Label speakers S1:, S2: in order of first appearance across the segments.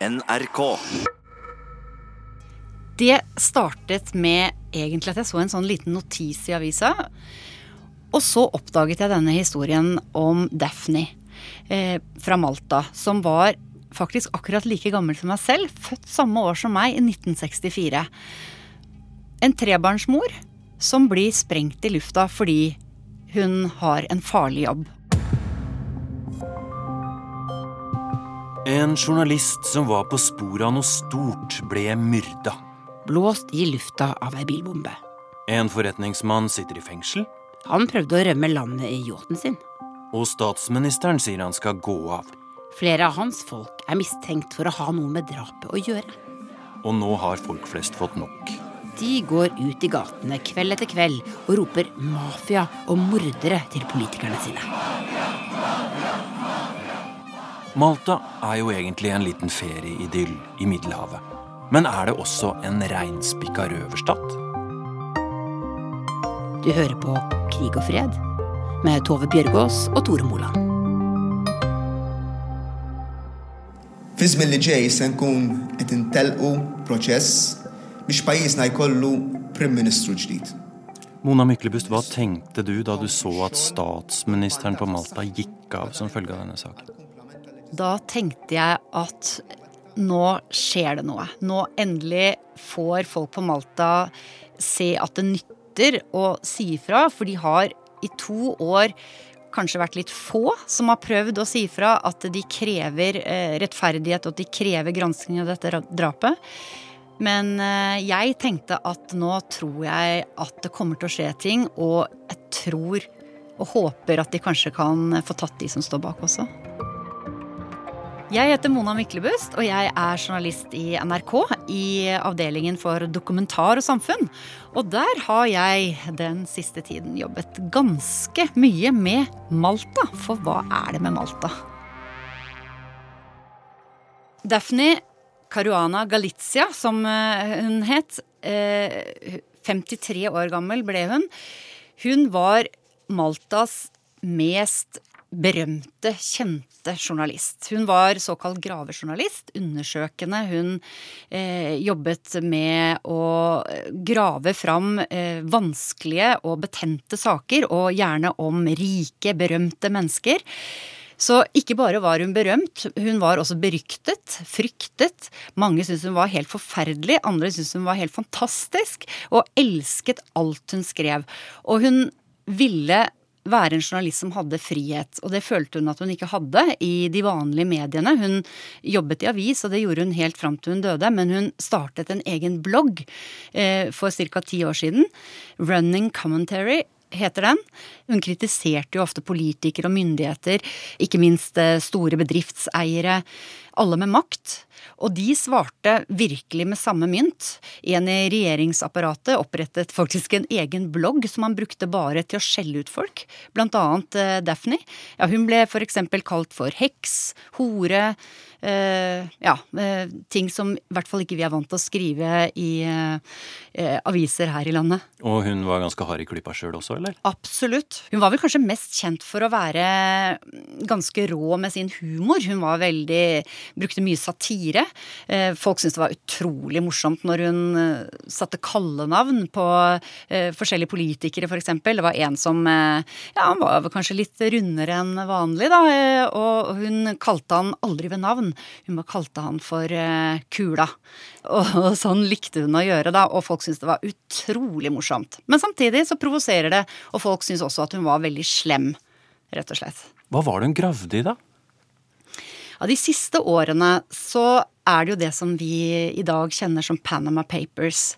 S1: NRK.
S2: Det startet med egentlig at jeg så en sånn liten notis i avisa. Og så oppdaget jeg denne historien om Daphne eh, fra Malta, som var faktisk akkurat like gammel som meg selv, født samme år som meg, i 1964. En trebarnsmor som blir sprengt i lufta fordi hun har en farlig jobb.
S3: En journalist som var på sporet av noe stort, ble myrda.
S4: Blåst i lufta av ei bilbombe.
S3: En forretningsmann sitter i fengsel,
S4: Han prøvde å rømme landet i yachten sin.
S3: og statsministeren sier han skal gå av.
S4: Flere av hans folk er mistenkt for å ha noe med drapet å gjøre.
S3: Og nå har folk flest fått nok.
S4: De går ut i gatene kveld etter kveld og roper mafia og mordere til politikerne sine.
S3: Malta er jo egentlig en liten ferieidyll i Middelhavet. Men er det også en reinspikka røverstat?
S4: Du hører på Krig og fred med Tove Bjørgaas og Tore Moland.
S5: Prim
S3: Mona Myklebust, hva tenkte du da du så at statsministeren på Malta gikk av som følge av denne saken?
S2: Da tenkte jeg at nå skjer det noe. Nå endelig får folk på Malta se at det nytter å si ifra, for de har i to år kanskje vært litt få som har prøvd å si ifra at de krever eh, rettferdighet og at de krever gransking av dette drapet. Men eh, jeg tenkte at nå tror jeg at det kommer til å skje ting, og jeg tror og håper at de kanskje kan få tatt de som står bak også. Jeg heter Mona Myklebust, og jeg er journalist i NRK i avdelingen for dokumentar og samfunn. Og der har jeg den siste tiden jobbet ganske mye med Malta. For hva er det med Malta? Daphne Caruana Galizia, som eh, hun het, eh, 53 år gammel ble hun. Hun var Maltas mest berømte, kjente journalist. Hun var såkalt gravejournalist, undersøkende. Hun eh, jobbet med å grave fram eh, vanskelige og betente saker, og gjerne om rike, berømte mennesker. Så ikke bare var hun berømt, hun var også beryktet, fryktet. Mange syntes hun var helt forferdelig, andre syntes hun var helt fantastisk, og elsket alt hun skrev. Og hun ville være en journalist som hadde frihet, og det følte hun at hun ikke hadde i de vanlige mediene. Hun jobbet i avis, og det gjorde hun helt fram til hun døde, men hun startet en egen blogg eh, for ca. ti år siden. Running Commentary heter den. Hun kritiserte jo ofte politikere og myndigheter, ikke minst eh, store bedriftseiere, alle med makt. Og de svarte virkelig med samme mynt. En i regjeringsapparatet opprettet faktisk en egen blogg som han brukte bare til å skjelle ut folk, blant annet eh, Daphne. Ja, hun ble eksempel kalt for heks, hore, ja, eh, ting som i hvert fall ikke vi er vant til å skrive i eh, eh, aviser her i landet.
S3: Og hun var ganske hard i klypa sjøl også, eller?
S2: Absolutt. Hun var vel kanskje mest kjent for å være ganske rå med sin humor. Hun var veldig Brukte mye satire. Eh, Folk syntes det var utrolig morsomt når hun eh, satte kallenavn på eh, forskjellige politikere, f.eks. Det var en som eh, Ja, han var kanskje litt rundere enn vanlig, da. eh, Og hun kalte han aldri ved navn. Hun bare kalte han for eh, Kula. Og, og sånn likte hun å gjøre, da. Og folk syntes det var utrolig morsomt. Men samtidig så provoserer det, og folk syns også at hun var veldig slem, rett og slett.
S3: Hva var det hun gravde i, da?
S2: Ja, De siste årene så er det jo det som vi i dag kjenner som Panama Papers.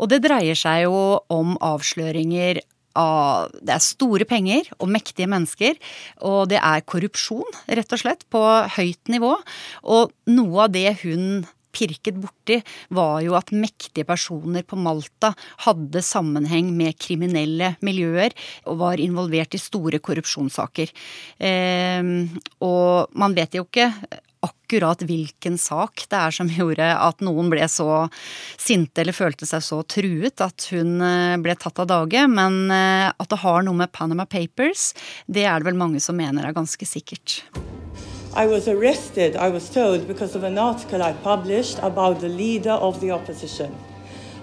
S2: Og det dreier seg jo om avsløringer av Det er store penger og mektige mennesker. Og det er korrupsjon, rett og slett, på høyt nivå. Og noe av det hun pirket borti, var jo at mektige personer på Malta hadde sammenheng med kriminelle miljøer og var involvert i store korrupsjonssaker. Eh, og man vet jo ikke akkurat hvilken sak det er som gjorde at noen ble så sinte eller følte seg så truet at hun eh, ble tatt av dage. Men eh, at det har noe med Panama Papers, det er det vel mange som mener er ganske sikkert.
S1: I was arrested, I was told, because of an article I published about the leader of the opposition.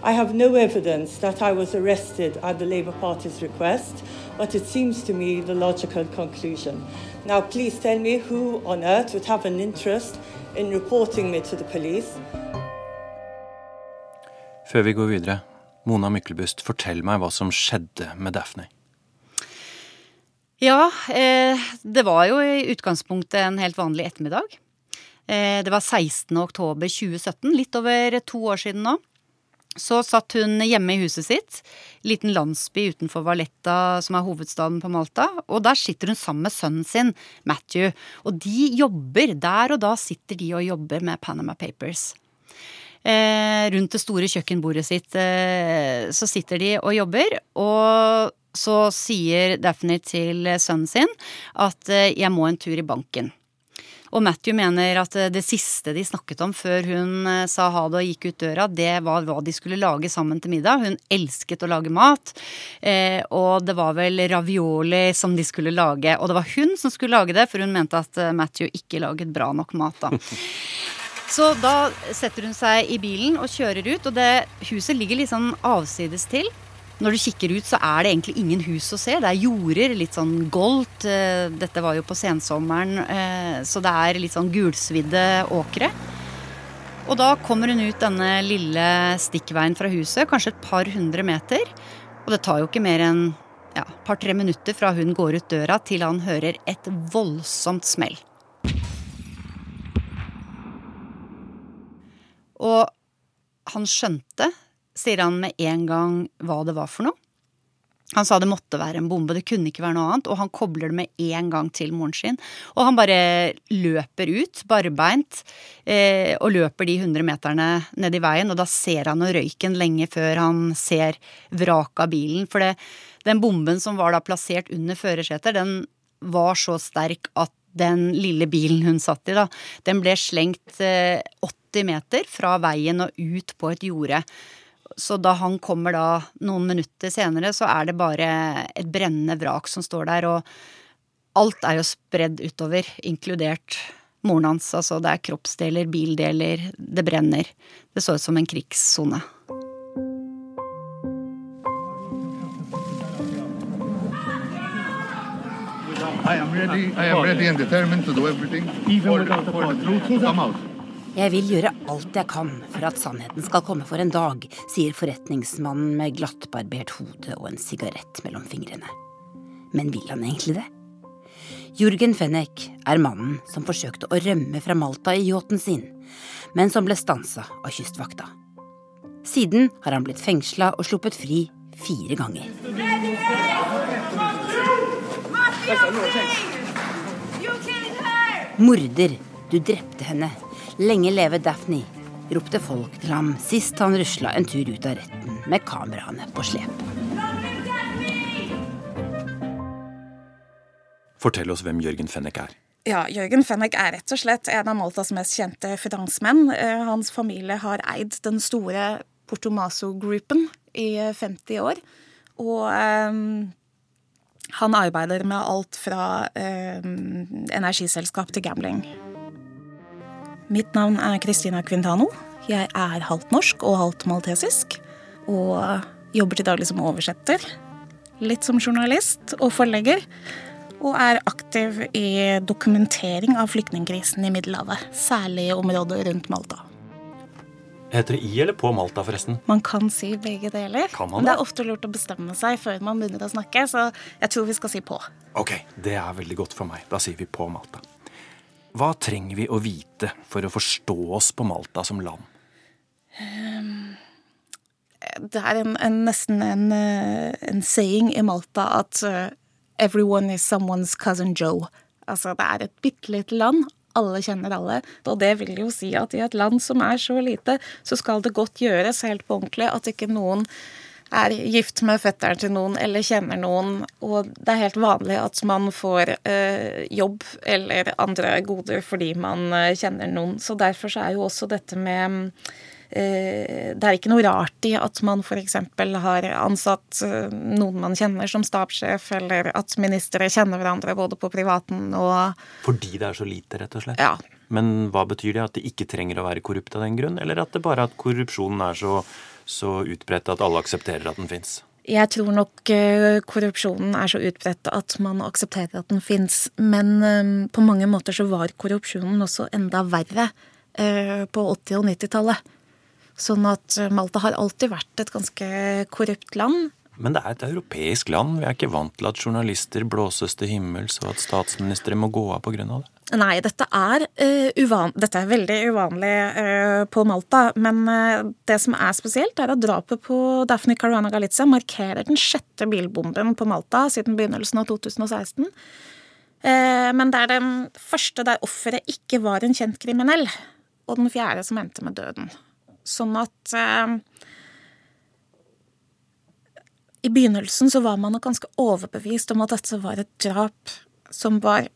S1: I have no evidence that I was arrested at the Labour Party's request, but it seems to me the logical conclusion. Now, please tell me who on earth would have an interest in reporting me to the police.
S3: Før vi går videre, Mona Myklebust, fortell meg hva som skjedde med Daphne.
S2: Ja, eh, det var jo i utgangspunktet en helt vanlig ettermiddag. Eh, det var 16. oktober 2017, litt over to år siden nå. Så satt hun hjemme i huset sitt, liten landsby utenfor Valletta, som er hovedstaden på Malta. Og der sitter hun sammen med sønnen sin, Matthew. Og de jobber, der og da sitter de og jobber med Panama Papers. Eh, rundt det store kjøkkenbordet sitt eh, så sitter de og jobber. Og så sier Daphne til sønnen sin at eh, jeg må en tur i banken. Og Matthew mener at eh, det siste de snakket om før hun eh, sa ha det og gikk ut døra, det var hva de skulle lage sammen til middag. Hun elsket å lage mat, eh, og det var vel ravioli som de skulle lage. Og det var hun som skulle lage det, for hun mente at Matthew ikke laget bra nok mat da. Så da setter hun seg i bilen og kjører ut, og det huset ligger litt sånn avsides til. Når du kikker ut, så er det egentlig ingen hus å se. Det er jorder, litt sånn goldt. Eh, dette var jo på sensommeren, eh, så det er litt sånn gulsvidde åkre. Og da kommer hun ut denne lille stikkveien fra huset, kanskje et par hundre meter. Og det tar jo ikke mer enn ja, et par-tre minutter fra hun går ut døra til han hører et voldsomt smell. Og han skjønte sier han med en gang hva det var for noe. Han sa det måtte være en bombe, det kunne ikke være noe annet. Og han kobler det med en gang til moren sin. Og han bare løper ut, barbeint, eh, og løper de 100 meterne ned i veien. Og da ser han røyken lenge før han ser vraket av bilen. For det, den bomben som var da plassert under førersetet, den var så sterk at den lille bilen hun satt i, da, den ble slengt eh, 80 meter fra veien og ut på et jorde. Så da han kommer da noen minutter senere, så er det bare et brennende vrak som står der. Og alt er jo spredd utover, inkludert moren hans. Altså det er kroppsdeler, bildeler, det brenner. Det så ut som en krigssone.
S6: I am ready. I am ready and determined to do everything for, for the
S4: Jeg vil gjøre alt jeg kan for at sannheten skal komme for en dag, sier forretningsmannen med glattbarbert hode og en sigarett mellom fingrene. Men vil han egentlig det? Jurgen Fennek er mannen som forsøkte å rømme fra Malta i yachten sin, men som ble stansa av kystvakta. Siden har han blitt fengsla og sluppet fri fire ganger. Morder, du drepte henne, Lenge leve Daphne, ropte folk til ham sist han rusla en tur ut av retten med kameraene på slep.
S3: Fortell oss hvem Jørgen Fennek er.
S7: Ja, Jørgen Fennek er rett og slett en av Maltas mest kjente franskmenn. Eh, hans familie har eid den store Portomaso-gruppen i 50 år. Og um, han arbeider med alt fra um, energiselskap til gambling. Mitt navn er Kristina Quintano. Jeg er halvt norsk og halvt maltesisk. Og jobber til daglig som oversetter. Litt som journalist og forlegger. Og er aktiv i dokumentering av flyktningkrisen i Middelhavet. Særlig i området rundt Malta.
S3: Heter det i eller på Malta, forresten?
S7: Man kan si begge deler.
S3: Kan man
S7: Men det er ofte lurt å bestemme seg før man begynner å snakke, så jeg tror vi skal si på.
S3: Ok, det er veldig godt for meg. Da sier vi på Malta. Hva trenger vi å vite for å forstå oss på Malta som land?
S7: Um, det er en, en, nesten en, eh, en, saying i Malta at uh, 'everyone is someone's cousin Joe'. Altså, det er et bitte lite land. Alle kjenner alle. Og det vil jo si at i et land som er så lite, så skal det godt gjøres helt på ordentlig at ikke noen er gift med fetteren til noen eller kjenner noen, og det er helt vanlig at man får eh, jobb eller andre goder fordi man eh, kjenner noen. Så derfor så er jo også dette med Eh, det er ikke noe rart i at man f.eks. har ansatt eh, noen man kjenner som stabssjef, eller at ministre kjenner hverandre både på privaten og
S3: Fordi det er så lite, rett og slett?
S7: Ja.
S3: Men hva betyr det? At de ikke trenger å være korrupte av den grunn? Eller at det bare at korrupsjonen er så, så utbredt at alle aksepterer at den fins?
S7: Jeg tror nok eh, korrupsjonen er så utbredt at man aksepterer at den fins. Men på mange måter så var korrupsjonen også enda verre på 80- og 90-tallet. Sånn at eh, Malta har alltid vært et ganske korrupt land.
S3: Men det er et europeisk land. Vi er ikke vant til at journalister blåses til himmels, og at statsministre må gå av pga. det.
S7: Nei, dette er, uh, uvan dette er veldig uvanlig uh, på Malta. Men uh, det som er spesielt, er at drapet på Daphne Caruana Galizia markerer den sjette bilbomben på Malta siden begynnelsen av 2016. Men det er den første der offeret ikke var en kjent kriminell, og den fjerde som endte med døden. Sånn at I begynnelsen så var man nok ganske overbevist om at dette var et drap som var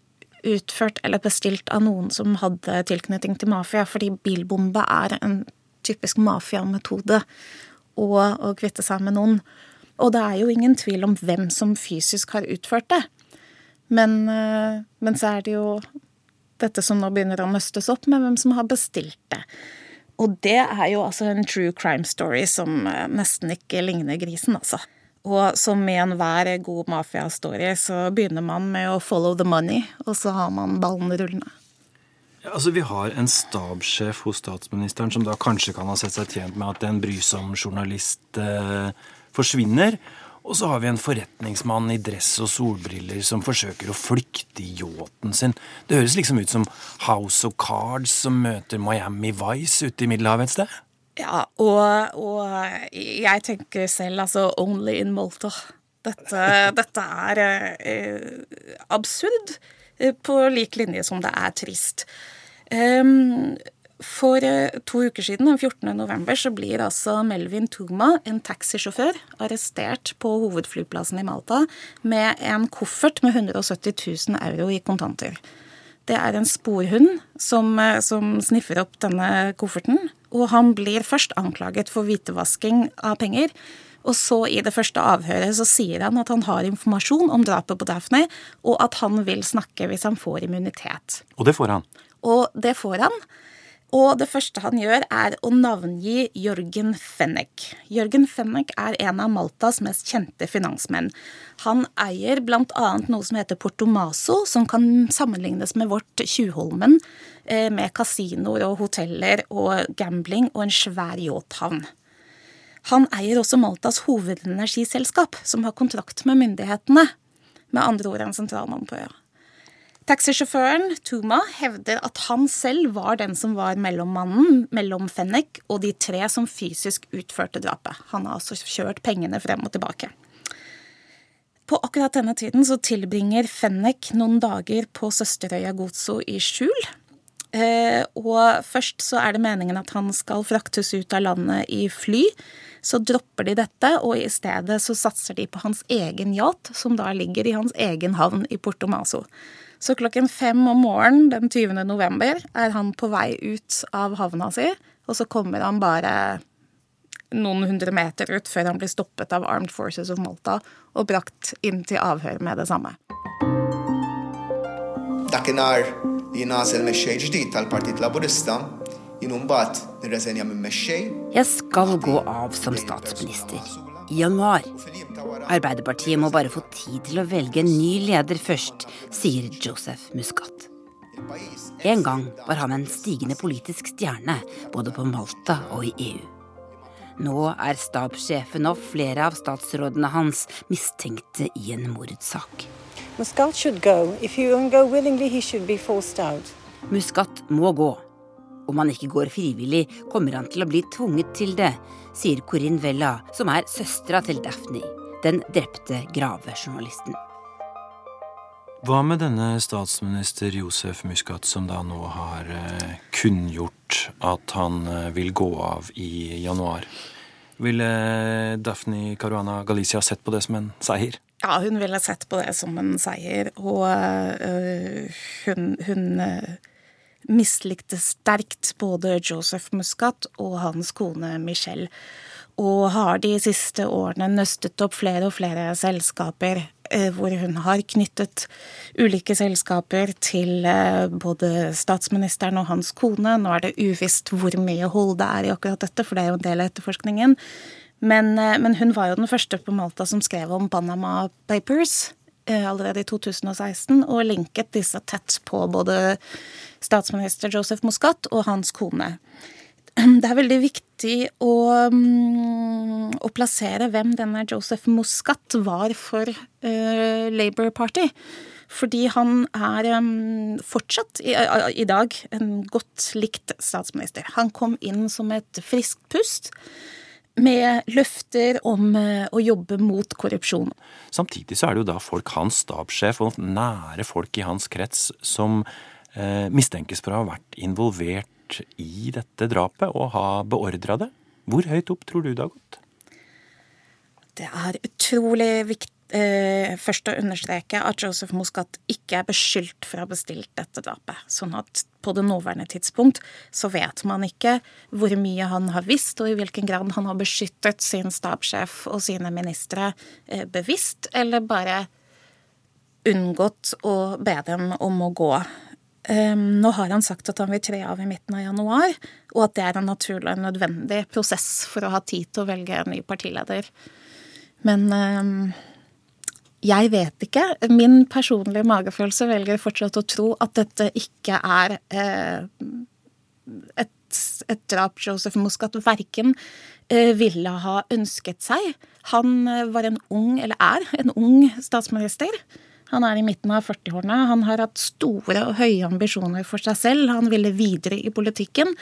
S7: utført eller bestilt av noen som hadde tilknytning til mafia, fordi bilbombe er en typisk mafiametode å, å kvitte seg med noen. Og det er jo ingen tvil om hvem som fysisk har utført det. Men, eh, men så er det jo dette som nå begynner å nøstes opp med hvem som har bestilt det. Og det er jo altså en true crime story som eh, nesten ikke ligner grisen, altså. Og som i enhver god mafiastory så begynner man med å follow the money, og så har man ballene rullende.
S3: Ja, altså Vi har en stabssjef hos statsministeren som da kanskje kan ha sett seg tjent med at en brysom journalist eh, forsvinner. Og så har vi en forretningsmann i dress og solbriller som forsøker å flykte i yachten sin. Det høres liksom ut som House of Cards som møter Miami Vice ute i Middelhavet et sted.
S7: Ja, og, og jeg tenker selv altså Only in Malta. Dette, dette er eh, absurd eh, på lik linje som det er trist. Um, for eh, to uker siden, den 14. november, så blir altså Melvin Tugma, en taxisjåfør, arrestert på hovedflyplassen i Malta med en koffert med 170 000 euro i kontanter. Det er en sporhund som, eh, som sniffer opp denne kofferten. Og han blir først anklaget for hvitevasking av penger. Og så i det første avhøret så sier han at han har informasjon om drapet på Daphne, og at han vil snakke hvis han får immunitet.
S3: Og det får han?
S7: Og det får han. Og det første han gjør, er å navngi Jørgen Fennek. Jørgen Fennek er en av Maltas mest kjente finansmenn. Han eier bl.a. noe som heter Portomaso, som kan sammenlignes med vårt Tjuvholmen, eh, med kasinoer og hoteller og gambling og en svær yachthavn. Han eier også Maltas hovedenergiselskap, som har kontrakt med myndighetene. Med andre ord en sentralmann på øya. Taxisjåføren Tuma hevder at han selv var den som var mellommannen mellom Fennek og de tre som fysisk utførte drapet. Han har altså kjørt pengene frem og tilbake. På akkurat denne tiden så tilbringer Fennek noen dager på søsterøya Gozo i skjul. Eh, og først så er det meningen at han skal fraktes ut av landet i fly. Så dropper de dette, og i stedet så satser de på hans egen yacht, som da ligger i hans egen havn i Porto Maso. Så klokken fem om morgenen den 20. november er han på vei ut av havna si, og så kommer han bare noen hundre meter ut før han blir stoppet av Armed Forces of Malta og brakt inn til avhør med det samme.
S5: Dakinhar li nażel mexxej ġdid tal-Partit Laburista jien mbagħad nirreżenja minn mexxej.
S4: Jeg skal gå av som statsminister i januar. Arbeiderpartiet må bare få tid til å velge en ny leder først, sier Joseph Muscat. En gang var han en stigende politisk stjerne, både på Malta og i EU. Nå er stabssjefen og flere av statsrådene hans mistenkte i en mordsak. Muscat må gå. Om han ikke går frivillig, kommer han til å bli tvunget til det, sier Corinne Vella, som er søstera til Daphne, den drepte gravejournalisten.
S3: Hva med denne statsminister Josef Muscat, som da nå har eh, kunngjort at han eh, vil gå av i januar? Ville Daphne Caruana Galicia sett på det som en seier?
S7: Ja, hun ville sett på det som en seier. Og øh, hun, hun øh, mislikte sterkt både Joseph Muscat og hans kone Michelle, og har de siste årene nøstet opp flere og flere selskaper eh, hvor hun har knyttet ulike selskaper til eh, både statsministeren og hans kone. Nå er det uvisst hvor mye hold det er i akkurat dette, for det er jo en del av etterforskningen. Men, eh, men hun var jo den første på Malta som skrev om Panama Papers allerede i 2016, og linket disse tett på både statsminister Joseph Muscat og hans kone. Det er veldig viktig å, mm, å plassere hvem denne Joseph Muscat var for uh, Labour Party. Fordi han er um, fortsatt i, i, dag en godt likt statsminister. Han kom inn som et friskt pust med løfter om uh, å jobbe mot korrupsjon.
S3: Samtidig så er det jo da folk, hans stabssjef og nære folk i hans krets som eh, mistenkes for å ha vært involvert i dette drapet og ha beordra det. Hvor høyt opp tror du det har gått?
S7: Det er utrolig viktig eh, først å understreke at Joseph Muscat ikke er beskyldt for å ha bestilt dette drapet. Sånn at på det nåværende tidspunkt så vet man ikke hvor mye han har visst, og i hvilken grad han har beskyttet sin stabssjef og sine ministre eh, bevisst, eller bare unngått å be dem om å gå. Um, nå har han sagt at han vil tre av i midten av januar, og at det er en naturlig og nødvendig prosess for å ha tid til å velge en ny partileder. Men um, jeg vet ikke. Min personlige magefølelse velger fortsatt å tro at dette ikke er eh, et, et, drap Joseph Muscat verken eh, ville ha ønsket seg. Han uh, var en ung, eller er, en ung statsminister han er i midten av 40-årene. Han har hatt store og høye ambisjoner for seg selv. Han ville videre i politikken.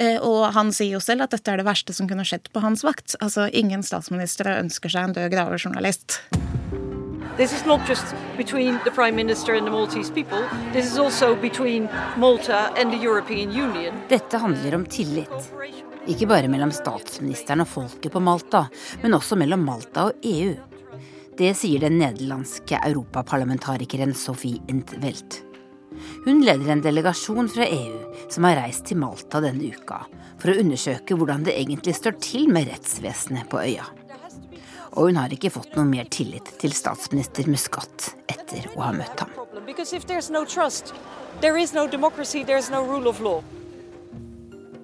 S7: Eh, og han sier jo selv at dette er det verste som kunne skjedd på hans vakt. Altså, Ingen statsministre ønsker seg en død gravejournalist. This is not just between the Prime Minister and the Maltese people. This is also between Malta and the European Union.
S4: Dette handler om tillit. Ikke bare mellom statsministeren og folket på Malta, men også mellom Malta og EU. Det sier den nederlandske europaparlamentarikeren Sophie Intvelt. Hun leder en delegasjon fra EU som har reist til Malta denne uka for å undersøke hvordan det egentlig står til med rettsvesenet på øya. Og hun har ikke fått noe mer tillit til statsminister Muscat etter å ha møtt ham.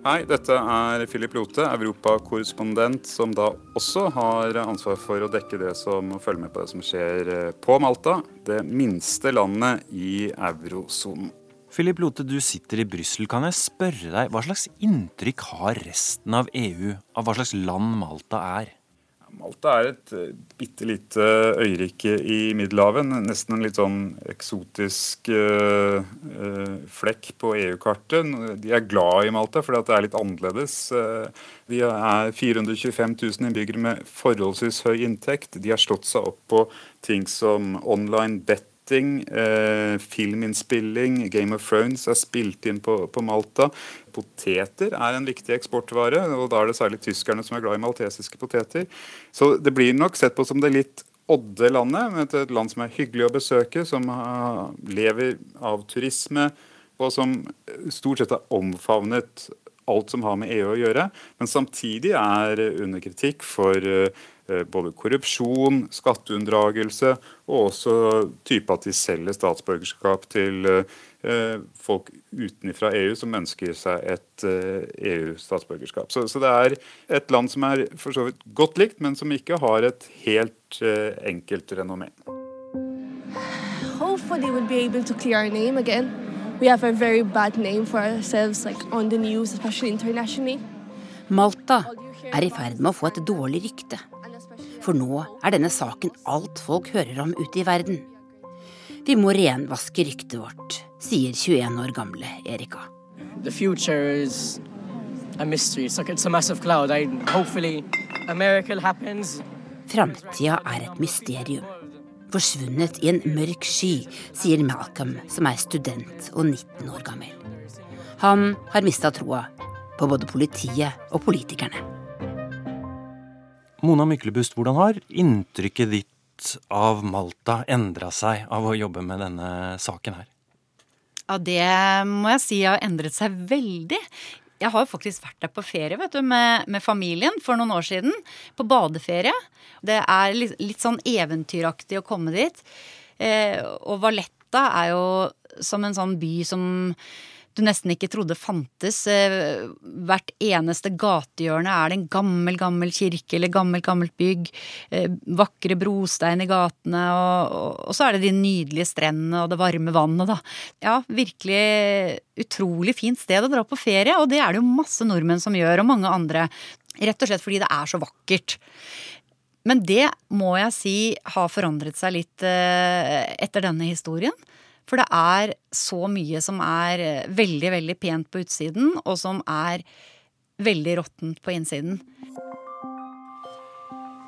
S8: Hei, dette er Philip Lote, europakorrespondent, som da også har ansvar for å dekke det som følger med på det som skjer eh, på Malta, det minste landet i eurosonen.
S3: Philip Lote, du sitter i Brussel. Kan jeg spørre deg, hva slags inntrykk har resten av EU av hva slags land Malta er?
S8: Malta er et uh, bitte lite øyrike i Middelhavet. Nesten en litt sånn eksotisk uh, flekk på EU-kartet. De er glad i Malta fordi det er litt annerledes. De er 425 000 innbyggere med forholdsvis høy inntekt. De har slått seg opp på ting som online bet setting, eh, filminnspilling, Game of Thrones er spilt inn på, på, Malta. Poteter er en viktig eksportvare, og da er det særlig tyskerne som er glad i maltesiske poteter. Så det blir nok sett på som det litt odde landet, et land som er hyggelig å besøke, som lever av turisme, og som stort sett har omfavnet alt som har med EU å gjøre, men samtidig er under kritikk for Eh, både korrupsjon, skatteunndragelse og også type at de selger statsborgerskap til eh, folk utenfra EU som ønsker seg et EU-statsborgerskap. Eh, e så, så, det er et land som er for så vidt godt likt, men som ikke har et helt enkelt renommé. Hopefully we'll be able to clear our. We have a very bad name for ourselves, like on the news, especially internationally.
S4: Malta er i ferd med å få et dårlig rykte. For nå er denne saken alt folk hører om ute i verden. Vi må renvaske ryktet vårt, sier 21 år gamle Erika. Framtida er et mysterium. Forsvunnet i en mørk sky, sier Malcolm, som er student og 19 år gammel. Han har mista troa på både politiet og politikerne.
S3: Mona Myklebust, hvordan har inntrykket ditt av Malta endra seg av å jobbe med denne saken her?
S2: Ja, det må jeg si har endret seg veldig. Jeg har jo faktisk vært der på ferie vet du, med, med familien for noen år siden. På badeferie. Det er litt, litt sånn eventyraktig å komme dit. Eh, og Valletta er jo som en sånn by som du nesten ikke trodde fantes. Eh, hvert eneste gatehjørne er det en gammel, gammel kirke eller gammelt, gammelt bygg. Eh, vakre brostein i gatene, og, og, så er det de nydelige strendene og det varme vannet, da. Ja, virkelig utrolig fint sted å dra på ferie, og det er det jo masse nordmenn som gjør, og mange andre. Rett og slett fordi det er så vakkert. Men det må jeg si har forandret seg litt eh, etter denne historien. For det er så mye som er eh, veldig, veldig pent på utsiden, og som er veldig råttent på innsiden.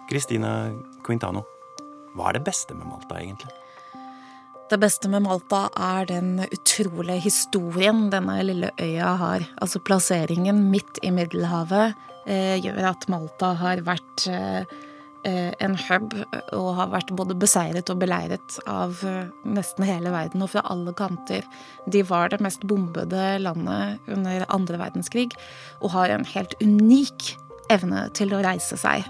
S3: Christina Quintano, hva er det beste med Malta, egentlig?
S7: Det beste med Malta er den utrolige historien denne lille øya har. Altså plasseringen midt i Middelhavet eh, gjør at Malta har vært eh, Eh, en hub og har vært både beseiret og beleiret av eh, nesten hele verden og fra alle kanter. De var det mest bombede landet under andre verdenskrig og har en helt unik evne til å reise seg.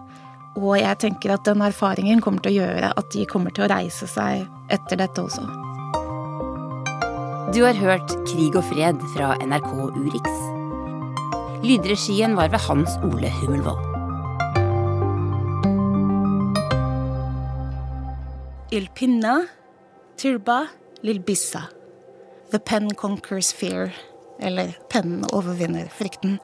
S7: Og jeg tenker at den erfaringen kommer til å gjøre at de kommer til å reise seg etter dette også.
S4: Du har hørt Krig og fred fra NRK Urix. Lydregien var ved Hans Ole Hummelvold.
S7: Il pinna, turba. The pen conquers fear. Eller pennen overvinner frykten.